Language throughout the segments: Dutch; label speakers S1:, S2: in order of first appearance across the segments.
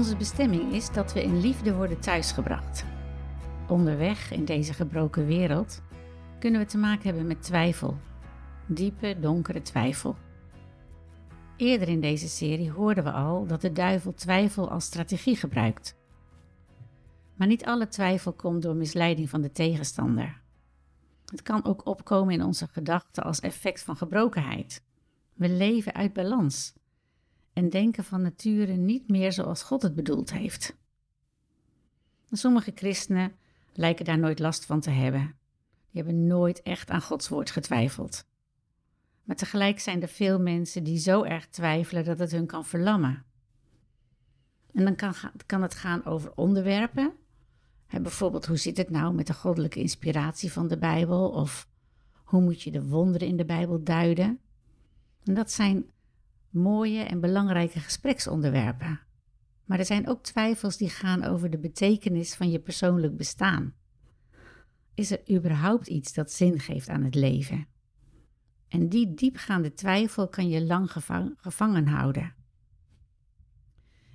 S1: Onze bestemming is dat we in liefde worden thuisgebracht. Onderweg in deze gebroken wereld kunnen we te maken hebben met twijfel. Diepe, donkere twijfel. Eerder in deze serie hoorden we al dat de duivel twijfel als strategie gebruikt. Maar niet alle twijfel komt door misleiding van de tegenstander. Het kan ook opkomen in onze gedachten als effect van gebrokenheid. We leven uit balans en denken van nature niet meer zoals God het bedoeld heeft. Sommige christenen lijken daar nooit last van te hebben. Die hebben nooit echt aan Gods woord getwijfeld. Maar tegelijk zijn er veel mensen die zo erg twijfelen dat het hun kan verlammen. En dan kan, kan het gaan over onderwerpen. bijvoorbeeld, hoe zit het nou met de goddelijke inspiratie van de Bijbel? Of hoe moet je de wonderen in de Bijbel duiden? En dat zijn mooie en belangrijke gespreksonderwerpen. Maar er zijn ook twijfels die gaan over de betekenis van je persoonlijk bestaan. Is er überhaupt iets dat zin geeft aan het leven? En die diepgaande twijfel kan je lang gevangen houden.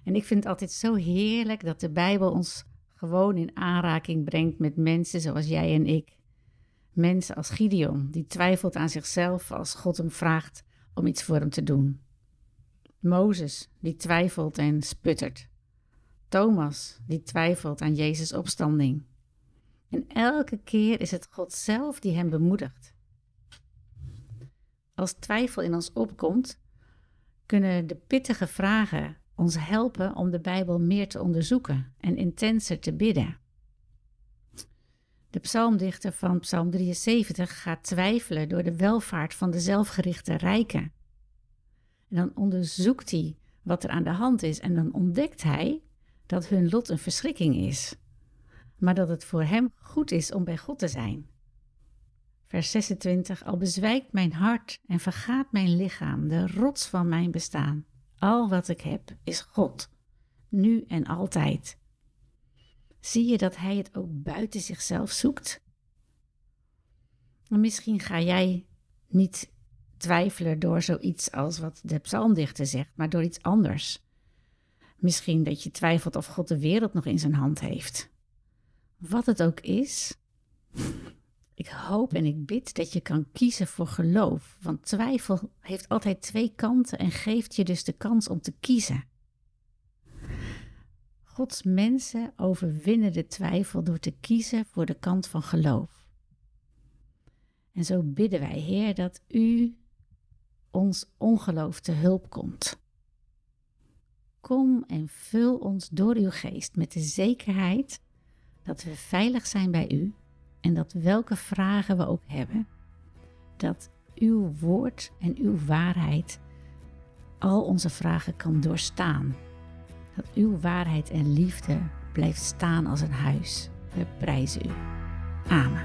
S1: En ik vind het altijd zo heerlijk dat de Bijbel ons gewoon in aanraking brengt met mensen zoals jij en ik. Mensen als Gideon, die twijfelt aan zichzelf als God hem vraagt om iets voor hem te doen. Mozes, die twijfelt en sputtert. Thomas, die twijfelt aan Jezus' opstanding. En elke keer is het God zelf die hem bemoedigt. Als twijfel in ons opkomt, kunnen de pittige vragen ons helpen om de Bijbel meer te onderzoeken en intenser te bidden. De psalmdichter van Psalm 73 gaat twijfelen door de welvaart van de zelfgerichte rijken. En dan onderzoekt hij wat er aan de hand is en dan ontdekt hij dat hun lot een verschrikking is, maar dat het voor hem goed is om bij God te zijn. Vers 26: Al bezwijkt mijn hart en vergaat mijn lichaam, de rots van mijn bestaan. Al wat ik heb is God, nu en altijd. Zie je dat hij het ook buiten zichzelf zoekt? misschien ga jij niet twijfelen door zoiets als wat de psalmdichter zegt, maar door iets anders. Misschien dat je twijfelt of God de wereld nog in zijn hand heeft. Wat het ook is, ik hoop en ik bid dat je kan kiezen voor geloof, want twijfel heeft altijd twee kanten en geeft je dus de kans om te kiezen. Gods mensen overwinnen de twijfel door te kiezen voor de kant van geloof. En zo bidden wij, Heer, dat U ons ongeloof te hulp komt. Kom en vul ons door uw geest met de zekerheid dat we veilig zijn bij u en dat welke vragen we ook hebben, dat uw woord en uw waarheid al onze vragen kan doorstaan. Dat uw waarheid en liefde blijft staan als een huis. We prijzen u. Amen.